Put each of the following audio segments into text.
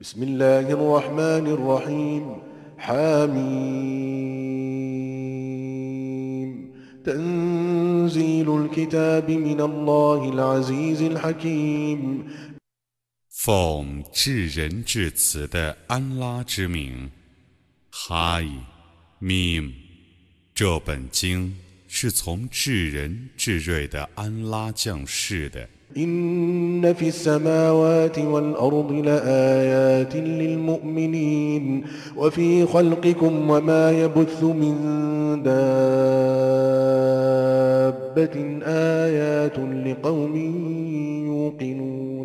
بسم الله الرحمن الرحيم حميم تنزيل الكتاب من الله العزيز الحكيم 奉至仁至慈的安拉之名，哈伊米姆，这本经是从至仁至睿的安拉降世的。 إن في السماوات والأرض لآيات للمؤمنين وفي خلقكم وما يبث من دابة آيات لقوم يوقنون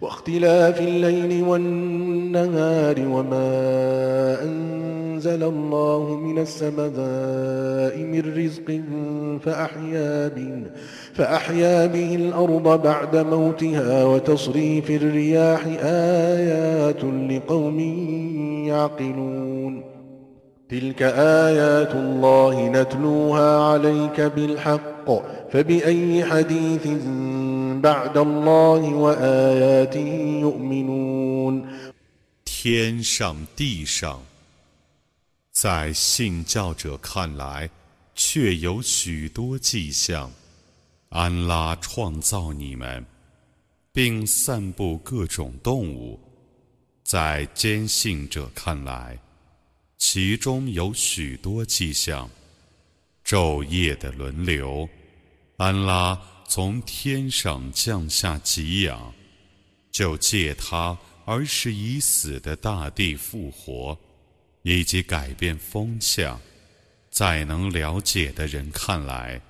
واختلاف الليل والنهار وما أنزل الله من السماء من رزق فأحيا به فأحيا به الأرض بعد موتها وتصريف الرياح آيات لقوم يعقلون تلك آيات الله نتلوها عليك بالحق فبأي حديث بعد الله وآياته يؤمنون 天上地上，在信教者看来，却有许多迹象。安拉创造你们，并散布各种动物，在坚信者看来， 其中有许多迹象。昼夜的轮流，安拉从天上降下给养，就借他而使已死的大地复活，以及改变风向，在能了解的人看来。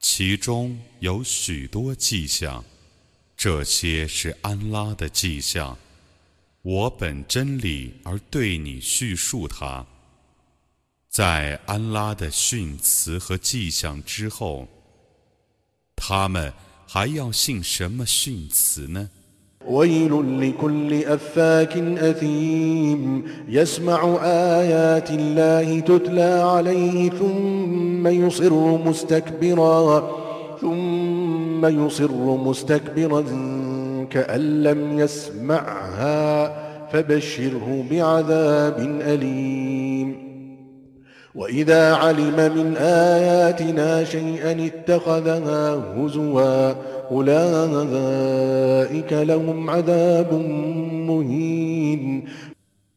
其中有许多迹象，这些是安拉的迹象。我本真理而对你叙述它。在安拉的训词和迹象之后，他们还要信什么训词呢？ويل لكل أفاك أثيم يسمع آيات الله تتلى عليه ثم يصر مستكبرا ثم يصر مستكبرا كأن لم يسمعها فبشره بعذاب أليم وإذا علم من آياتنا شيئا اتخذها هزوا أولئك لهم عذاب مهين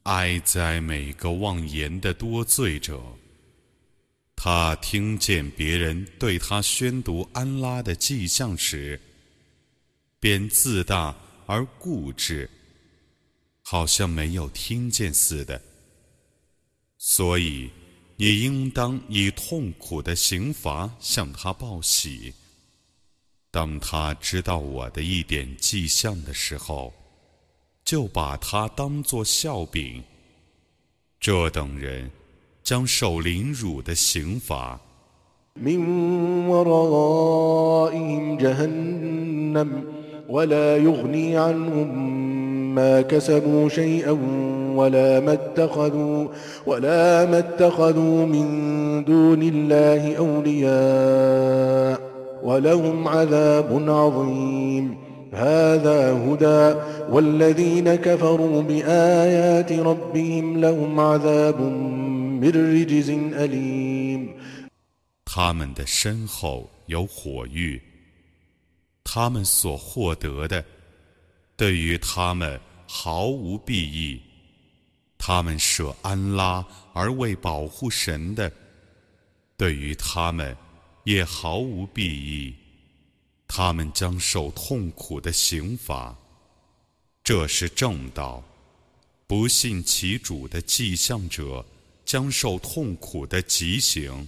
哀哉每个妄言的多罪者！他听见别人对他宣读安拉的迹象时，便自大而固执， 好像没有听见似的。所以，你应当以痛苦的刑罚向他报喜。当他知道我的一点迹象的时候，就把他当作笑柄。这等人将受凌辱的刑罚。ولهم عذاب عظيم هذا هدى والذين كفروا بآيات ربهم لهم عذاب من رجز أليم 他们的身后有火狱，他们所获得的 对于他们毫无裨益。他们舍安拉而为保护神的，对于他们。也毫无裨益，他们将受痛苦的刑罚。这是正道，不信其主的迹象者将受痛苦的极刑。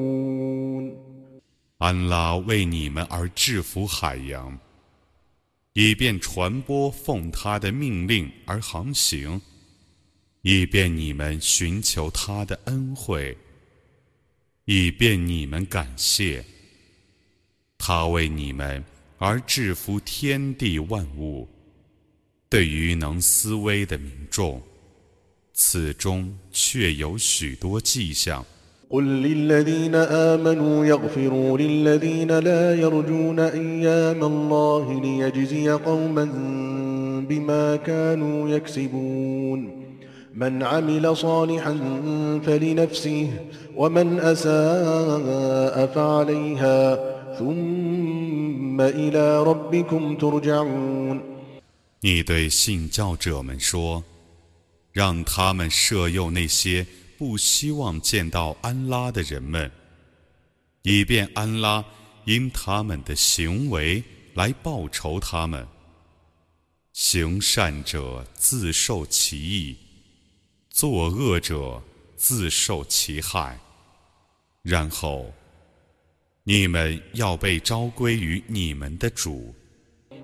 安拉为你们而制服海洋，以便传播奉他的命令而航行。以便你们寻求他的恩惠，以便你们感谢他为你们而制服天地万物。对于能思维的民众，此中确有许多迹象。قل للذين آمنوا يغفروا للذين لا يرجون أيام الله ليجزي قوما بما كانوا يكسبون من عمل صالحا فلنفسه ومن أساء فعليها ثم إلى ربكم ترجعون 你对信教者们说，让他们赦宥那些 不希望见到安拉的人们，以便安拉因他们的行为来报仇他们。行善者自受其益，作恶者自受其害。然后，你们要被召归于你们的主。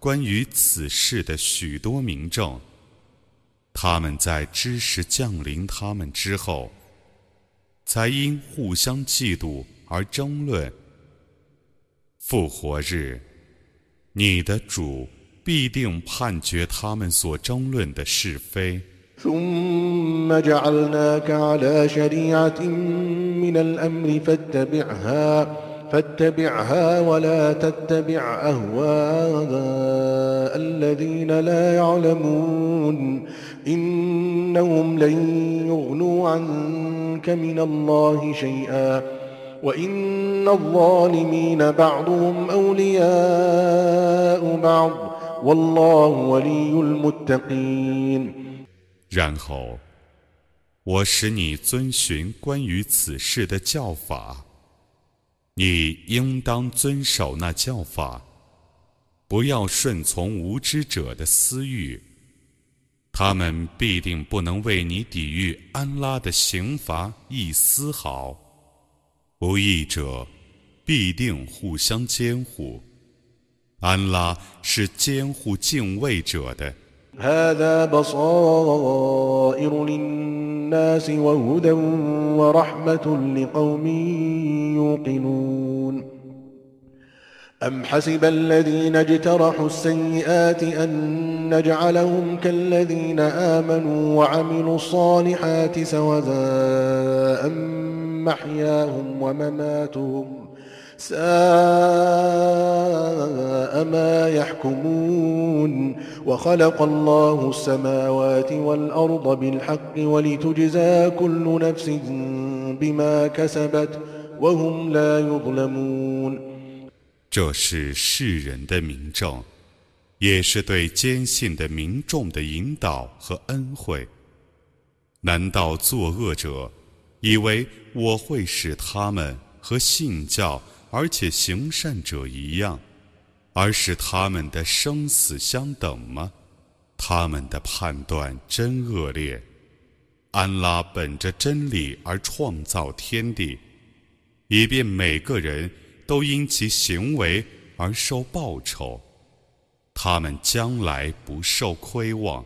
关于此事的许多明证，他们在知识降临他们之后，才因互相嫉妒而争论。复活日，你的主必定判决他们所争论的是非。فاتبعها ولا تتبع أهواء الذين لا يعلمون إنهم لن يغنوا عنك من الله شيئا وإن الظالمين بعضهم أولياء بعض والله ولي المتقين 然后，我使你遵循关于此事的教法。 你应当遵守那教法，不要顺从无知者的私欲，他们必定不能为你抵御安拉的刑罚一丝毫。不义者必定互相监护，安拉是监护敬畏者的。هذا بصائر للناس وهدى ورحمة لقوم يوقنون. أم حسب الذين اجترحوا السيئات أن نجعلهم كالذين آمنوا وعملوا الصالحات سوزاء محياهم ومماتهم ساء ما يحكمون وخلق الله السماوات والأرض بالحق ولتجزى كل نفس بما كسبت وهم لا يظلمون 这是世人的明证，也是对坚信的民众的引导和恩惠。难道作恶者以为我会使他们和信教而且行善者一样， 而是他们的生死相等吗？他们的判断真恶劣。安拉本着真理而创造天地，以便每个人都因其行为而受报酬，他们将来不受亏望。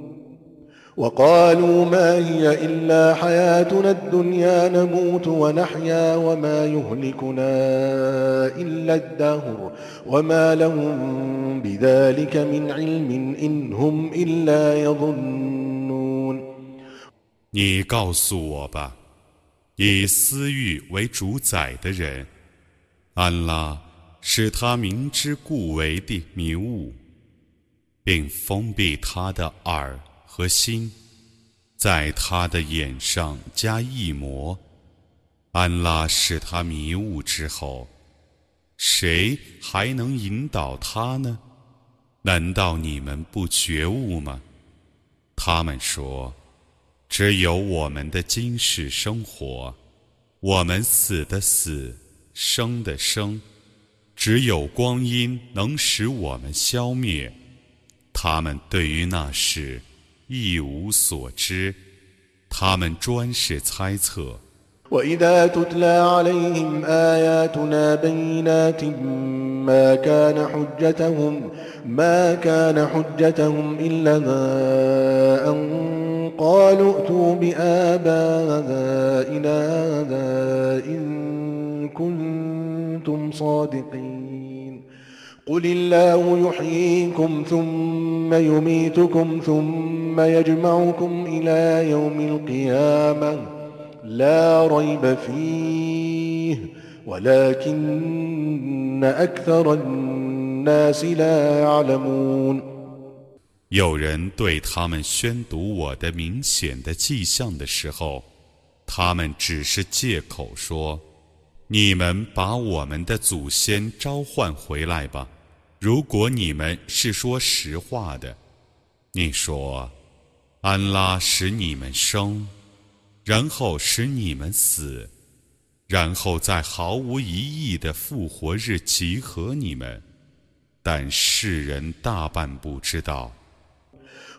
وقالوا ما هي إلا حياتنا الدنيا نموت ونحيا وما يهلكنا إلا الدهر وما لهم بذلك من علم إن هم إلا يظنون 你告诉我吧，以私欲为主宰的人，安拉使他明知故为的迷雾，并封闭他的耳。 和心，在他的眼上加一魔，安拉使他迷雾之后，谁还能引导他呢？难道你们不觉悟吗？他们说：“只有我们的今世生活，我们死的死，生的生，只有光阴能使我们消灭。”他们对于那事。一无所知，他们专是猜测。وإذا تتلى عليهم آياتنا بينات ما كان حجتهم ما كان حجتهم إلا أن قالوا ائتوا بآبائنا إن كنتم صادقين قل الله يحييكم ثم يميتكم ثم يجمعكم إلى يوم القيامة لا ريب فيه ولكن أكثر الناس لا يعلمون 有人对他们宣读我的明显的迹象的时候，他们只是借口说：“你们把我们的祖先召唤回来吧。” 如果你们是说实话的，你说，安拉使你们生，然后使你们死，然后在毫无疑义的复活日集合你们，但世人大半不知道。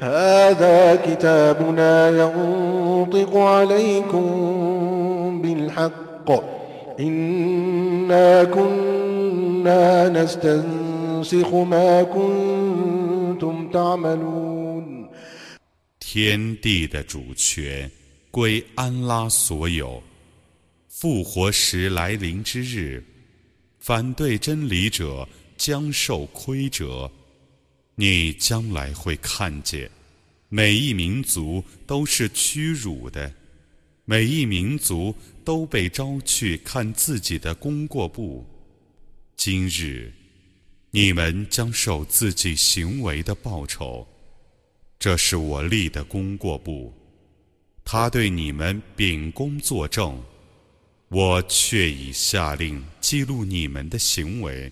هذا كتابنا ينطق عليكم بالحق 天地的主权归安拉所有。复活时来临之日，反对真理者将受亏折。 你将来会看见，每一民族都是屈辱的。每一民族都被招去看自己的功过簿。今日，你们将受自己行为的报酬。这是我立的功过簿，他对你们秉公作证。我却已下令记录你们的行为。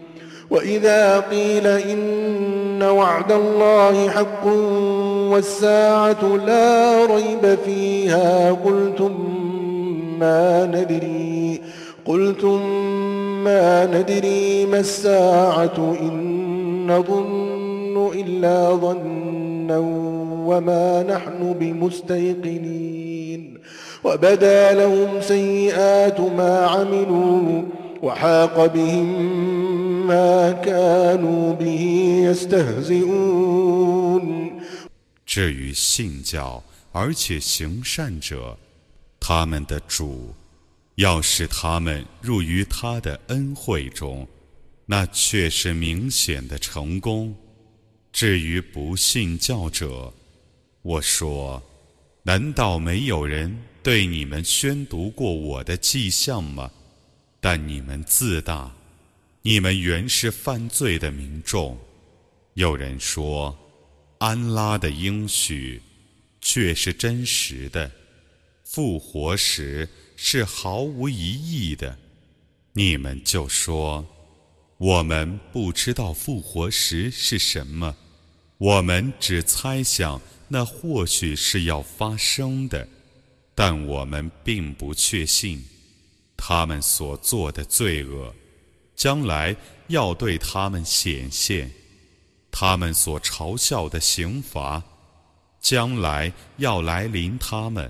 وإذا قيل إن وعد الله حق والساعة لا ريب فيها قلتم ما ندري قلتم ما ندري ما الساعة إن نظن إلا ظنا وما نحن بمستيقنين. وبدا لهم سيئات ما عملوا وحاق بهم ما كانوا به يستهزئون 至于信教而且行善者，他们的主要使他们入于他的恩惠中，那却是明显的成功。至于不信教者，我说：难道没有人对你们宣读过我的迹象吗？但你们自大， 你们原是犯罪的民众。有人说。安拉的应许却是真实的，复活时是毫无疑义的。你们就说，我们不知道复活时是什么，我们只猜想那或许是要发生的，但我们并不确信他们所做的罪恶将来要对他们显现，他们所嘲笑的刑罚，将来要来临他们。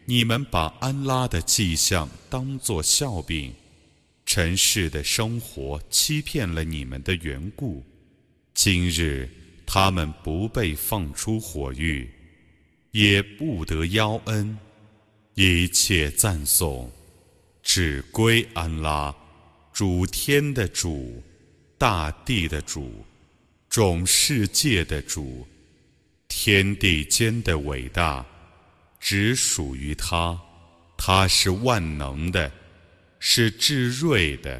你们把安拉的迹象当作笑柄。”尘世的生活欺骗了你们的缘故，今日他们不被放出火狱，也不得邀恩，一切赞颂只归安拉，主天的主，大地的主，众世界的主，天地间的伟大，只属于他，他是万能的。是至睿的。